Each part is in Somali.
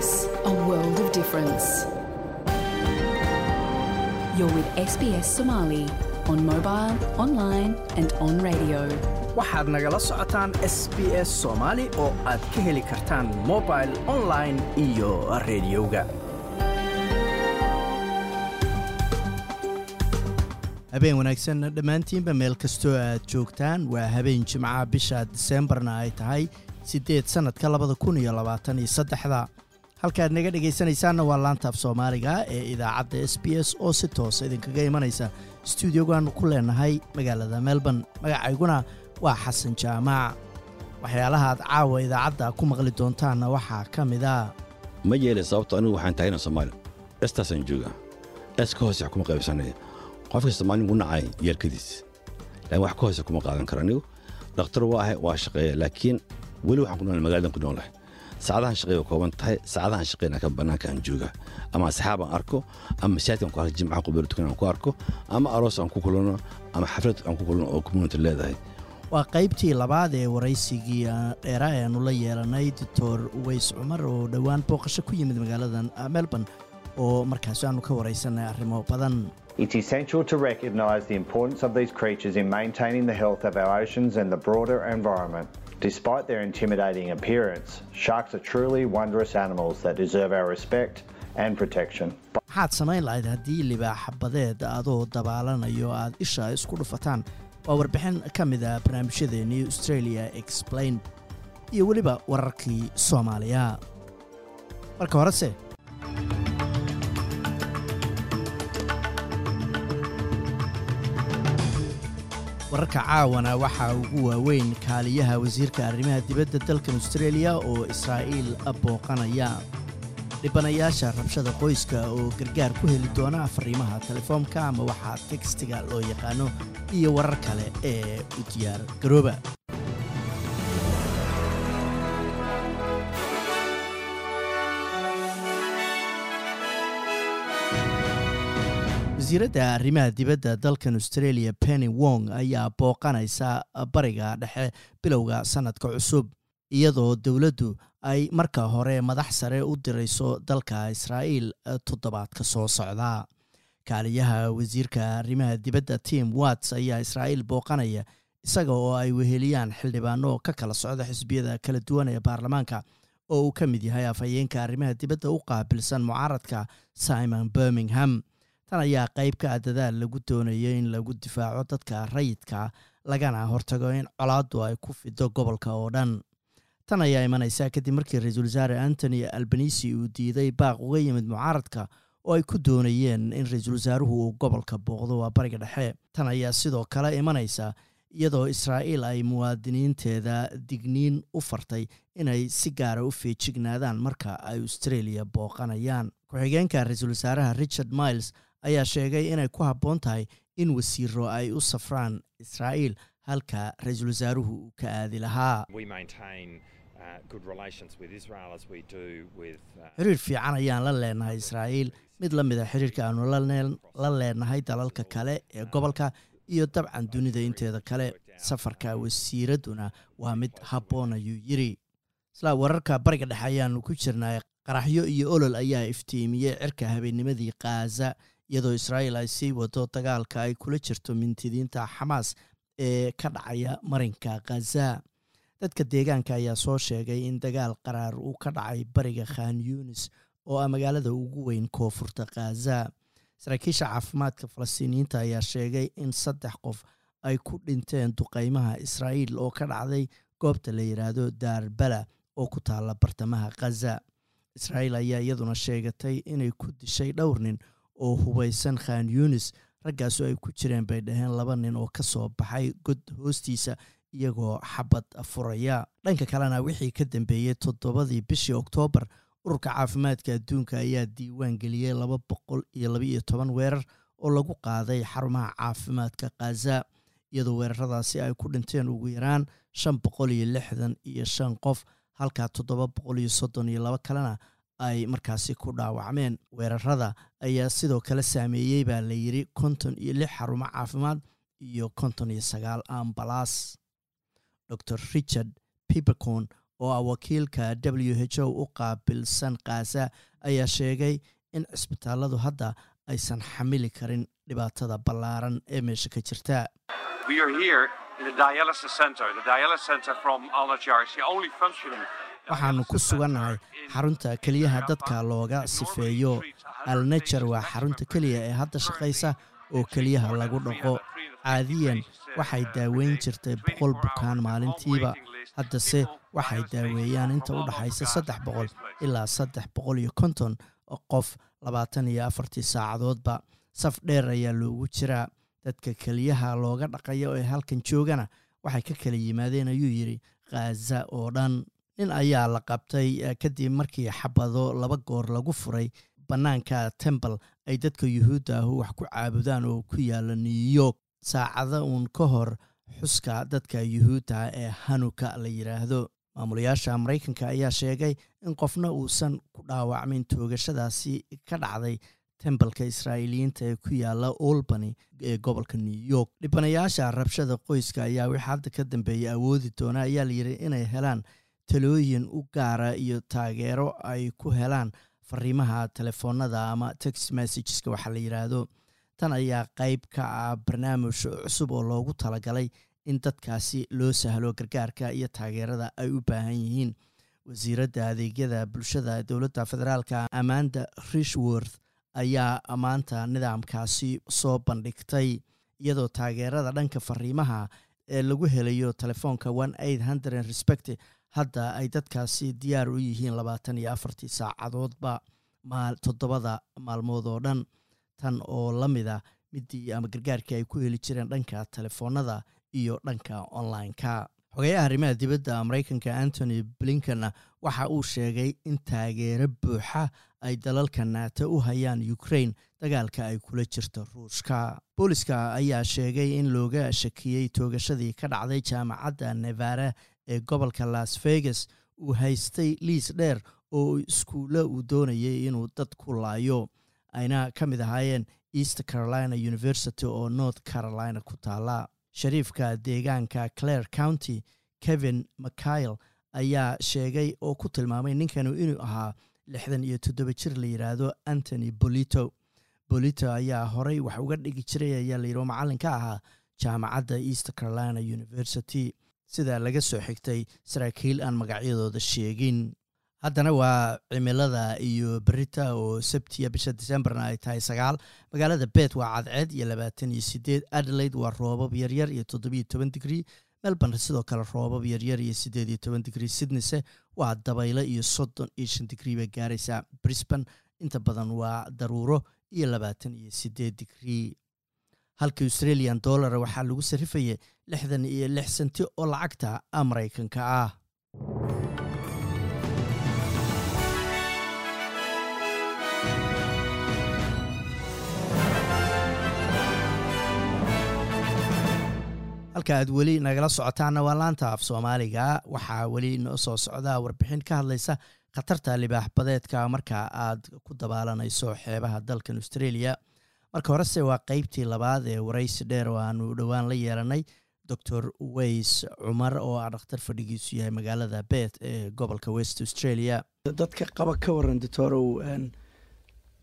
SBS, a world of difference. You're with SBS Somali on mobile, online, and on radio. waxaad nagala socotaan s b s soomaali oo aad ka heli kartaan mobil online iyo rediyoga habeen wanaagsan dhammaantiinba meel kastoo aad joogtaan waa habeen jimcaha bisha diseembarna ay tahay siddeed sannadka labada kun iyo labaatan iyo saddexda halkaad naga dhegaysanaysaanna waa laantaaf soomaaliga ee idaacadda s b s oo si toosa idinkaga imanaysa. Stuudiogaannu ku leenahay magaalada melbourne. Magacayguna waa xasan jaamac. Waxyaalaha aad caawa idaacadda ku maqli doontaanna waxaa ka mid a ma yeelay sababto anigu waxaan tahayna soomaali. Estaasaan joogaa. Es ka hoose wax kuma qaybsanaya qofka soomaali ugu nacay yeelkadiis. Laakiin wax ka hoose kuma qaadan karo anigu. Dhakhtar waa ahay waa shaqeeya. Laakiin weli waxaan ku nool magaaladan ku noolahay saacadahan shaqeey waa kooban tahay saacadahan shaqeyna ka bannaanka aan joogaa ama asxaab aan arko ama masaajidkan ku arko jimcaha qubeelo tukan aan ku arko ama aroos aan ku kulano ama xaflad aan ku kulano oo community leedahay. Waa qaybtii labaad ee waraysigii dheera eanu la yeelanay doctor uweys cumar oo dhowaan booqasho ku yimid magaaladan melbourne oo markaas aanu ka waraysanay arrimo badan. It's essential to recognise the importance of these creatures in maintaining the health of our oceans and the broader environment. Despite their intimidating appearance, sharks are truly wondrous animals that deserve our respect and protection. maxaad samayn lahayd haddii libaaxa badeed adoo dabaalanayo aad isha isku dhufataan. Waa warbixin ka mid a barnaamijyadeennii australia explain iyo weliba wararkii soomaaliya. Marka horese wararka caawana waxaa ugu waaweyn kaaliyaha wasiirka arrimaha dibadda dalkan australia oo israa'iil booqanaya dhibanayaasha rabshada qoyska oo gargaar ku heli doona fariimaha telefoomka ama waxaa tekstiga loo yaqaano iyo warar kale ee u diyaar garooba wasiiradda arrimaha dibadda dalkan australia penny wong ayaa booqanaysa bariga dhexe bilowga sannadka cusub iyadoo dowladdu ay marka hore madax sare u dirayso dalka israa'iil toddobaadka soo socda. Kaaliyaha wasiirka arrimaha dibadda tim watts ayaa israa'iil booqanaya isaga oo ay weheliyaan xildhibaano ka kala socda xisbiyada kala duwan ee baarlamaanka oo uu ka mid yahay afhayeenka arrimaha dibadda u qaabilsan mucaaradka simon birmingham tan ayaa qayb ka ah dadaal lagu doonayo in lagu difaaco dadka rayidka lagana hortago in colaaddu ay ku fido gobolka oo dhan. Tan ayaa imanaysa kadib markii ra'iisul wasaare antony albanisi uu diiday baaq uga yimid mucaaradka oo ay ku doonayeen in ra'iisul wasaaruhu uu gobolka booqdo waa bariga dhexe. Tan ayaa sidoo kale imanaysa iyadoo israa'iil ay muwaadiniinteeda digniin u fartay inay si gaara u feejignaadaan marka ay australia booqanayaan. Ku-xigeenka ra'iisul wasaaraha richard miles ayaa sheegay inay ku habboon tahay in wasiiro ay u safraan israa'iil halka ra'iisul wasaaruhu uu ka aadi lahaa. Xiriir fiican ayaan la leenahay israa'iil. Mid la mid a xiriirka aanu la leenahay dalalka kale ee gobolka iyo dabcan dunida inteeda kale. Safarka wasiiradduna waa mid habboon ayuu yidri isla wararka bariga dhexe ayaanu ku jirnay qaraxyo iyo olol ayaa iftiimiyey cirka habeennimadii kaaza iyadoo israa'iil ay sii wado dagaalka ay kula jirto mintidiinta xamaas ee ka dhacaya marinka khaza dadka deegaanka ayaa soo sheegay in dagaal qaraar uu ka dhacay bariga khan yunis oo ah magaalada ugu weyn koonfurta khaza saraakiisha caafimaadka falastiiniyiinta ayaa sheegay in saddex qof ay ku dhinteen duqaymaha israa'iil oo ka dhacday goobta la yidhaahdo daarbala oo ku taalla bartamaha khaza israa'iil ayaa iyaduna sheegatay inay ku dishay dhowr nin oo hubaysan khan yunis. Raggaasoo ay ku jireen bay dhaheen laba nin oo ka soo baxay god hoostiisa iyagoo xabad furaya dhanka kalena wixii ka dambeeyey toddobadii bishii oktoobar ururka caafimaadka adduunka ayaa diiwaan geliyey laba boqol iyo labaiyo toban weerar oo lagu qaaday xarumaha caafimaadka khaza iyadoo weeraradaasi ay ku dhinteen ugu yaraan shan boqol iyo lixdan iyo shan qof halka toddoba boqol iyo soddon iyo laba kalena ay markaasi ku dhaawacmeen. Weerarada ayaa sidoo kale saameeyey baa la yidhi konton iyo lix xarumo caafimaad iyo konton iyo sagaal ambalaas. Dor richard pibercon oo ah wakiilka w h o u qaabilsan kaasa ayaa sheegay in cisbitaaladu hadda aysan xamili karin dhibaatada ballaaran ee meesha ka jirta Waxaanu ku sugannahay xarunta keliyaha dadka looga sifeeyo. Alnajar waa xarunta keliya ee hadda shaqaysa oo keliyaha lagu dhaqo. Caadiyan waxay daaweyn jirtay boqol bukaan maalintiiba. Haddase waxay daaweeyaan inta u dhaxaysa saddex boqol ilaa saddex boqol iyo konton qof labaatan iyo afartii saacadoodba. Saf dheer ayaa loogu jiraa. Dadka keliyaha looga dhaqayo ee halkan joogana waxay ka kala yimaadeen ayuu yidhi khaza oo dhan nin ayaa la qabtay kadib markii xabado laba goor lagu furay bannaanka tembal ay dadka yuhuudda ahu wax ku caabudaan oo ku yaalla new york. Saacada uun ka hor xuska dadka yuhuudda ee hanuka la yidhaahdo maamulayaasha maraykanka ayaa sheegay in qofna uusan ku dhaawacmin toogashadaasi ka dhacday tembalka israa'iiliyiinta ee ku yaalla olbany ee gobolka new york. Dhibanayaasha rabshada qoyska ayaa wixii hadda ka dambeeyay awoodi doona ayaa layidhi inay helaan talooyin u gaara iyo taageero ay ku helaan fariimaha telefoonada ama text messageska waxaa la yidhaahdo tan ayaa qayb ka ah barnaamij cusub oo loogu talagalay in dadkaasi loo sahlo gargaarka iyo taageerada ay u baahan yihiin. Wasiiradda adeegyada bulshada dowladda federaalka amanda rishworth ayaa maanta nidaamkaasi soo bandhigtay iyadoo taageerada dhanka fariimaha ee lagu helayo telefoonka respect hadda ay dadkaasi diyaar u yihiin labaatan iyo afartii saacadoodba toddobada maalmood oo dhan. Tan oo la mid a midii ama gargaarkii ay ku heli jireen dhanka telefoonada iyo dhanka online-ka. Xogeyaha arrimaha dibadda maraykanka antony blinken waxa uu sheegay in taageero buuxa ay dalalka naata u hayaan ukraine dagaalka ay kula jirto ruushka. Booliska ayaa sheegay in looga shakiyey toogashadii ka dhacday jaamacadda nevara ee gobolka las vegas. Uu haystay liis dheer oo iskuulle uu doonayay inuu dad ku laayo. Ayna ka mid ahaayeen east carolina university oo north carolina ku taala. Shariifka deegaanka clare county kevin mikail ayaa sheegay oo ku tilmaamay ninkanu inuu ahaa lixdan iyo toddoba jir la yidhaahdo antony bolito. Bolito ayaa horey wax uga dhigi jiray ayaa layidhi oo macallin ka ahaa jaamacadda east carolina university. Sida laga soo xigtay saraakiil aan magacyadooda sheegin. Haddana waa cimilada iyo berita oo sabtiya bisha decemberna ay tahay sagaal. Magaalada bet waa cadceed iyo labaatan iyo sideed adelaide waa roobab yaryar iyo toddobiyo toban digrii melbourne sidoo kale roobab yaryar iyo sideed iyo toban digrii sydneyse waa dabaylo iyo soddon iyo shan digrii bay gaaraysaa brisbane inta badan waa daruuro iyo labaatan iyo sideed digrii halka australian dollara waxaa lagu sarrifayay lixdan iyo lix senti oo lacagta maraykanka ah halka aad weli nagala socotaana waa laanta af soomaaliga. Waxaa weli noo soo socdaa warbixin ka hadlaysa khatarta libaax badeedka marka aad ku dabaalanayso xeebaha dalkan australia. Marka horese waa qeybtii labaad ee waraysi dheer oo aanu dhowaan la yeelanay. Doctor ways cumar oo ah dhakhtar fadhigiisu yahay magaalada beth ee gobolka west australia. Dadka qaba ka waran doctorow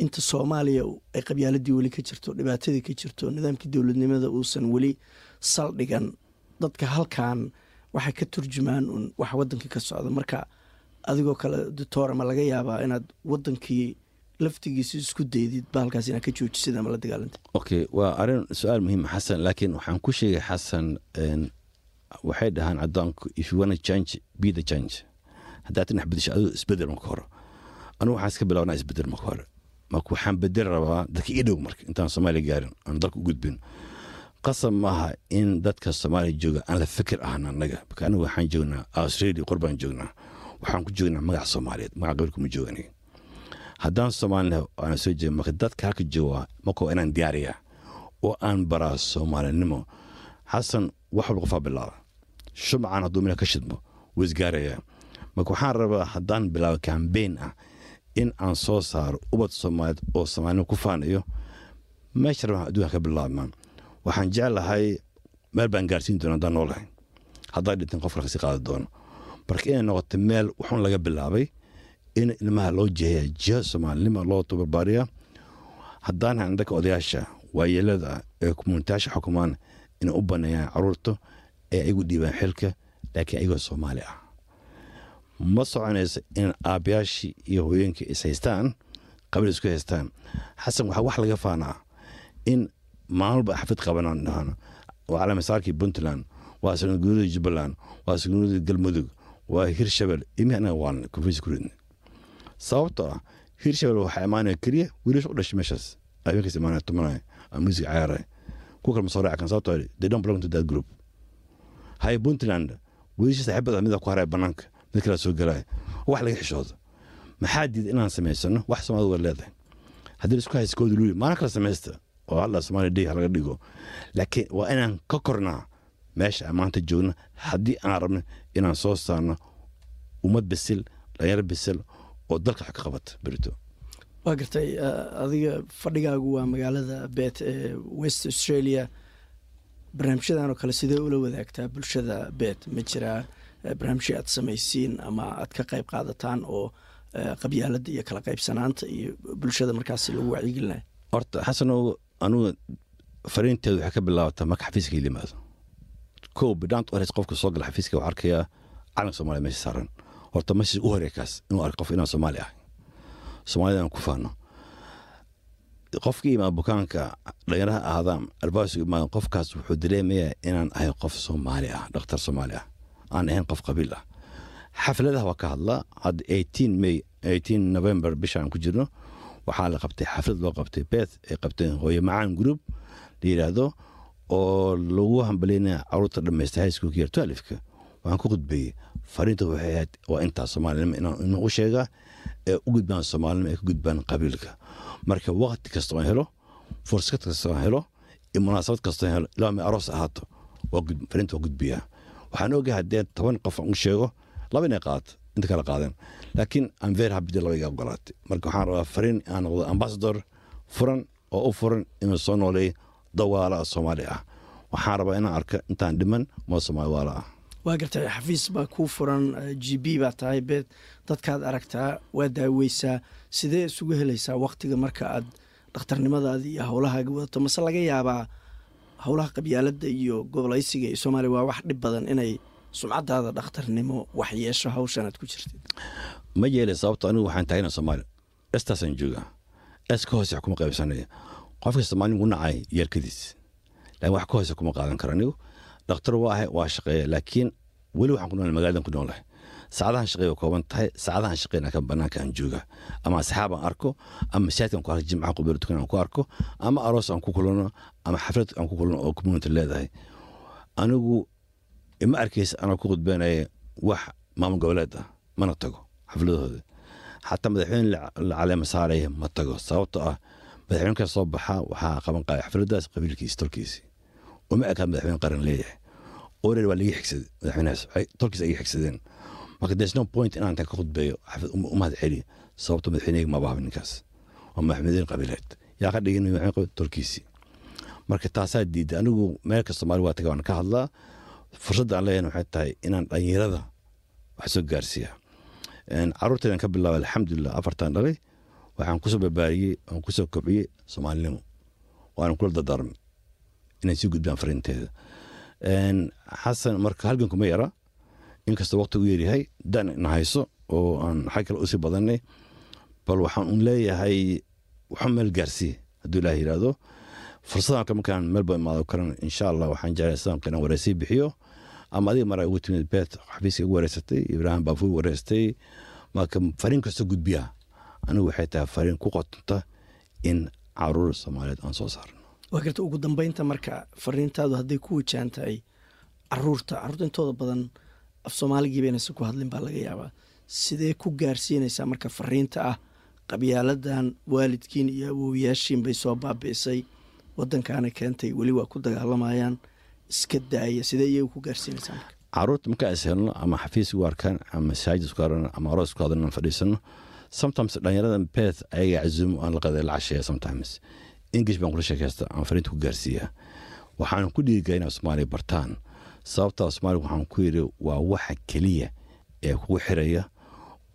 inta soomaaliya ay qabyaaladii weli ka jirto dhibaatadii ka jirto nidaamkii dowladnimada uusan weli saldhigan dadka halkan waxay ka turjumaan un wax wadankii ka socda. Marka adigoo kale doctora ma laga yaabaa inaad wadankii laftigiisa isku daydid bahalkaas inaad ka joojisid ama la dagaalanta okay waa arrin su'aal muhiima xasan. Laakiin waxaan ku sheegay xasan waxay dhahaan cadaanku if you wanna change be the change. Haddaad dhinax bedesho aduu isbeddel marka hore anigu waxaan iska bilawnaa isbeddel marka hore marka waxaan bedel rabaa dadka ii dhow marka intaan soomaaliya gaarin aan dalka u gudbin qasab maaha in dadka soomaaliya jooga. Aan la fikir ahan annaga anigu waxaan joognaa australia qorbaan joognaa. Waxaan ku joognaa magaca soomaaliyeed magaca qabiilku ma joogani haddaan soomaaliya aana soo jeeda marka dadka halka jooga marka waa inaan diyaariyaa oo aan baraa soomaalinimo. Xasan wax walba qofaa bilaaba. Shumcan hadduu mila ka shidmo wuu isgaarayaa marka waxaan rabaa haddaan bilaabo kambeyn ah in aan soo saaro ubad soomaaliyeed oo soomaalinimo ku faanayo meesha rabaan adduunka ka bilaabmaan waxaan jeclahay meel baan gaarsiin doona haddaan noolahay haddaa dhintan qof kalkasi qaadi doono. Marka inay noqoto meel wuxuun laga bilaabay in ilmaha loo jeeya jiha soomaalinima loo tabarbaariya haddaan hayn dadka odayaasha waayeelada ee komunitayaasha xukumaan inay u baneeyaan carruurta ee ayagu dhiibaan xilka laakiin ayagoo soomaali ah. Ma soconaysa in aabbayaashii iyo hooyooyinkii is haystaan qabiil isku haystaan. Xasan waxaa wax laga faanaa in maalmalba xafid qabanaan dhahano waa calaamisaarkii puntland waa sanadguuradii jubbaland waa sanadguuradii galmudug waa hirshabel imi anaga waan konfis ku ridnay sababtoo ah hirshabel waxaa imaanaya keliya wiilasha u dhashay meeshaas habeenkaas imaanaya tumanaya ama music cayaaraya kuwa kale ma soo raaci kan sababtoo they don't belong to that group. hay puntland wiilasha saaxiibada mida ku haraya banaanka mid kala soo galaya wax laga xishoodo maxaa diida inaan samaysano wax soomaalida waa leedahay haddii isku hayskooda luuli maalin kala samaysta oo halla soomaaliya day laga dhigo laakiin waa inaan ka kornaa meesha aan maanta joogno haddii aan rabno inaan soo saarno ummad bisil dhalinyaro bisil oo dalka wax ka qabata berito. Waa gartay adiga fadhigaagu waa magaalada bet ee west australia. Barnaamijyadan oo kale sidee ula wadaagtaa bulshada bet ma jiraa barnaamijya aad samaysiin ama aad ka qayb qaadataan oo qabyaalada iyo kala qaybsanaanta iyo bulshada markaas lagu wacyigelinayo? Horta xasanow anugu fariinteedu waxay ka bilaabataa marka xafiiska ila yimaado kow bidhaant hores qofka soo gala xafiiska waxaa arkayaa calanka soomaaliya meesha saaran. Horta meesha u horey kaas inuu arko qof inaan soomaali ahay. Soomaalida aan ku faano. Qofkii imaada bukaanka dhalinyaraha ahaadaan albaasigu imaada qofkaas wuxuu dareemayaa inaan ahay qof soomaali ah dhakhtar soomaali ah. Aan ahayn qof qabiil ah. Xafladaha waa ka hadlaa. Hadda eighteen may eighteen november bishaan ku jirno waxaa la qabtay xaflad loo qabtay beth ay qabteen hooye macaan group la yidhaahdo oo lagu hambalinaya carruurta dhammaysta high schoolka year twelfka waxaan ku gudbeeyey fariinta waxay ahayd waa intaa soomaalinimo inaan u sheegaa ee u gudbaan soomaalinimo ay ka gudbaan qabiilka marka waqti kasta aan helo fursad kasta aan helo iyo munaasabad kasta aan helo ilaa may aroos ahaato fariinta waa gudbiyaa waxaan ogahay haddee toban qof aan u sheego laba inay qaadato inta kala qaadeen. Laakiin aan very happy laba iga ogolaatay. Marka waxaan rabaa fariin aan noqdo ambassador furan oo u furan inuu soo nooleeyo dawaala soomaali ah. Waxaan rabaa inaan arka intaan dhiman ma soomaali ah. Waa gartay xafiis baa kuu furan g b baa tahay beed dadkaad aragtaa waa daaweysaa. Sidee isugu helaysaa waktiga marka aad dhakhtarnimadaada iyo howlahaaga wadato? Mase laga yaabaa howlaha qabyaalada iyo gobolaysiga ee soomaaliya waa wax dhib badan inay sumcadaada dhakhtarnimo wax yeesho hawshan aad ku jirtid. Ma yeelay sababto anigu waxaan taagana soomaaliya estaasaan joogaa es ka hoose kuma qaybsanaya. Qofka soomaali ugu nacay yeelkadiis. Laakiin wax ka hoose kuma qaadan karo anigu. Dhakhtar waa ahay waa shaqeeya. Laakiin weli waxaan ku nool magaaladan ku noolahay saacadahan shaqeeya kooban tahay. Saacadahan shaqeyna kan banaanka aan jooga. Ama asxaab aan arko ama masaajidkan ku arko jimcaha qubeyr tukan aan ku arko ama aroos aan ku kulano ama xaflad aan ku kulano oo community leedahay. Anigu ima arkaysa anoo ku khudbeynaya wax maamul goboleed ah mana tago xafladahooda xataa madaxweyne la caleema saaraya ma tago sababtoo ah madaxweyne ka soo baxa waxaa qaban xafladaas qabiilkiisi tolkiisi. Uma ekaa madaxweyne qaran leeyahay. Orer waa laga xigsaday madaxweynahaas tolkiis ayay xigsadeen. Marka there's no point inaan ka khudbeeyo umahad celi sababto madaxweyneyga ma bahaba ninkaas waa madaxweyne qabiileed. Yaa ka dhigin madaxweyne tolkiisi. Marka taasaa diiday anigu meel kasta soomaali waa taga waan ka hadlaa fursadda aan leeyahay waxay tahay inaan dhalinyarada wax soo gaarsiiya caruurtaydan ka bilaaba alxamdulilah afartan dhalay waxaan ku soo barbaariyey waan ku soo kobciyey soomaalinimo waanan kula dardaarmay inay sii gudbaan fariinteeda. Xasan marka halgan kuma yara inkastoo waqti u yaryahay dan ina hayso oo aan xag kale u sii badanay bal waxaan un leeyahay waxu meel gaarsiiye hadduu ilaah yidhaahdo fursadan kale markaan melba imaado karan insha allah waxaan jeclay sidan inaan wareysii bixiyo. Ama adiga maraa ugu timid beet xafiiska ugu wareysatay ibraahim baafuur wareystay marka fariin kasta gudbiya anigu waxay tahay fariin ku qotonta in carruur soomaaliyeed aan soo saarno. Waa garta ugu dambeynta marka fariintaadu hadday ku wajahan tahay carruurta carruurta intooda badan af soomaaligiiba inaysan ku hadlin baa laga yaabaa. Sidee ku gaarsiinaysaa marka fariinta ah qabyaaladan waalidkiin iyo awoowayaashiin bay soo baabi'isay wadankaana keentay weli waa ku dagaalamayaan iska daaya sidee iyaga ku gaarsiinaysaa marka. Caruurta markaa is helno ama xafiis ugu arkaan ama masaajid isku arano ama aroos isku hadano fadhiisano sometimes dhalinyarada beth ayaga cazuumo aan la qada la casheeya sometimes. English baan kula sheekaysta aan fariinta ku gaarsiiyaa waxaan ku dhiirigaa inaa soomaaliya bartaan sababtaa soomaaliya waxaan ku yidhi waa waxa keliya ee kugu xiraya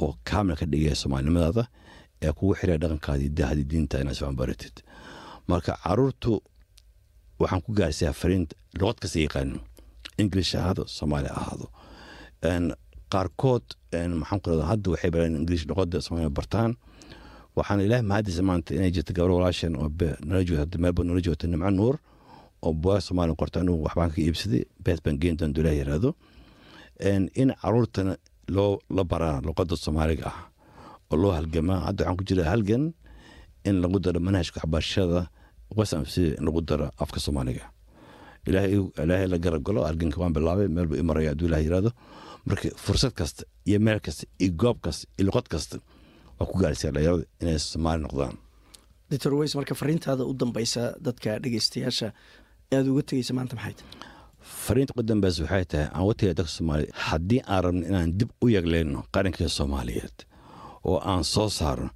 oo kaamil ka dhigaya soomaalinimadaada ee kugu xiraya dhaqankaadii dahdii diinta inaad sifan baratid marka caruurtu waxaan ku gaarsiyaa fariinta luqad kasta yaqaanin english ahaado soomaali ahaado. Qaarkood maxaan ku radaa hadda waxay bareen english luqada soomaaliya bartaan. Waxaan ilaahay mahadiisa maanta inay jirta gabar walaashan oo nala nala joogta nimco nuur oo bugaa soomaaliya qorta anigu waxbaan ka iibsaday bees baan geen doon dulaah yiraahdo in caruurtana loo la baraa luqada soomaaliga ah oo loo halgamaa. Hadda waxaan ku jira halgan in lagu daro manhajka waxbarashada wasamsi in lagu daro afka soomaaliga. Ilaahay la garab galo halganka waan bilaabay meel buu imaraya hadduu ilaah yiraahdo. Marka fursad kasta iyo meel kasta iyo goob kasta iyo luqad kasta waa ku gaarsiyaa dhalinyarada inay soomaali noqdaan. Doctor weys marka fariintaada u dambeysa dadka dhegeystayaasha aada uga tegeysa maanta maxay tahay? Fariinta ugu dambeysa waxay tahay aan wataya dadka soomaaliya haddii aan rabno inaan dib u yaglayno qaranka soomaaliyeed oo aan soo saarno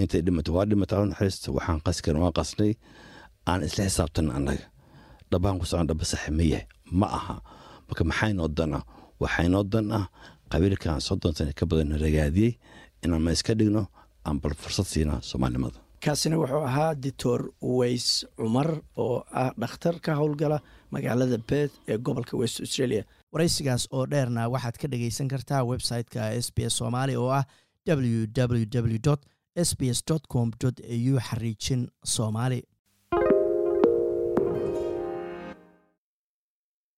intay dhimato waa dhimata naxariista waxaan qasi karin waa qasnay aan isla xisaabtan annaga dhabahan ku socon dhaba saxe ma yahay. Ma aha. Marka maxaynoo dan ah waxaynoo dan ah qabiilkan soddon sana ka badan ragaadiyey. Inaan ma iska dhigno? Aan bal fursad siina soomaalinimada kaasina wuxuu ahaa doctor weys cumar oo ah dhakhtar ka howlgala magaalada beth ee gobolka west australia. Waraysigaas oo dheerna waxaad ka dhegaysan kartaa website-ka s b s soomaali oo ah www s b s com au xariijin soomaali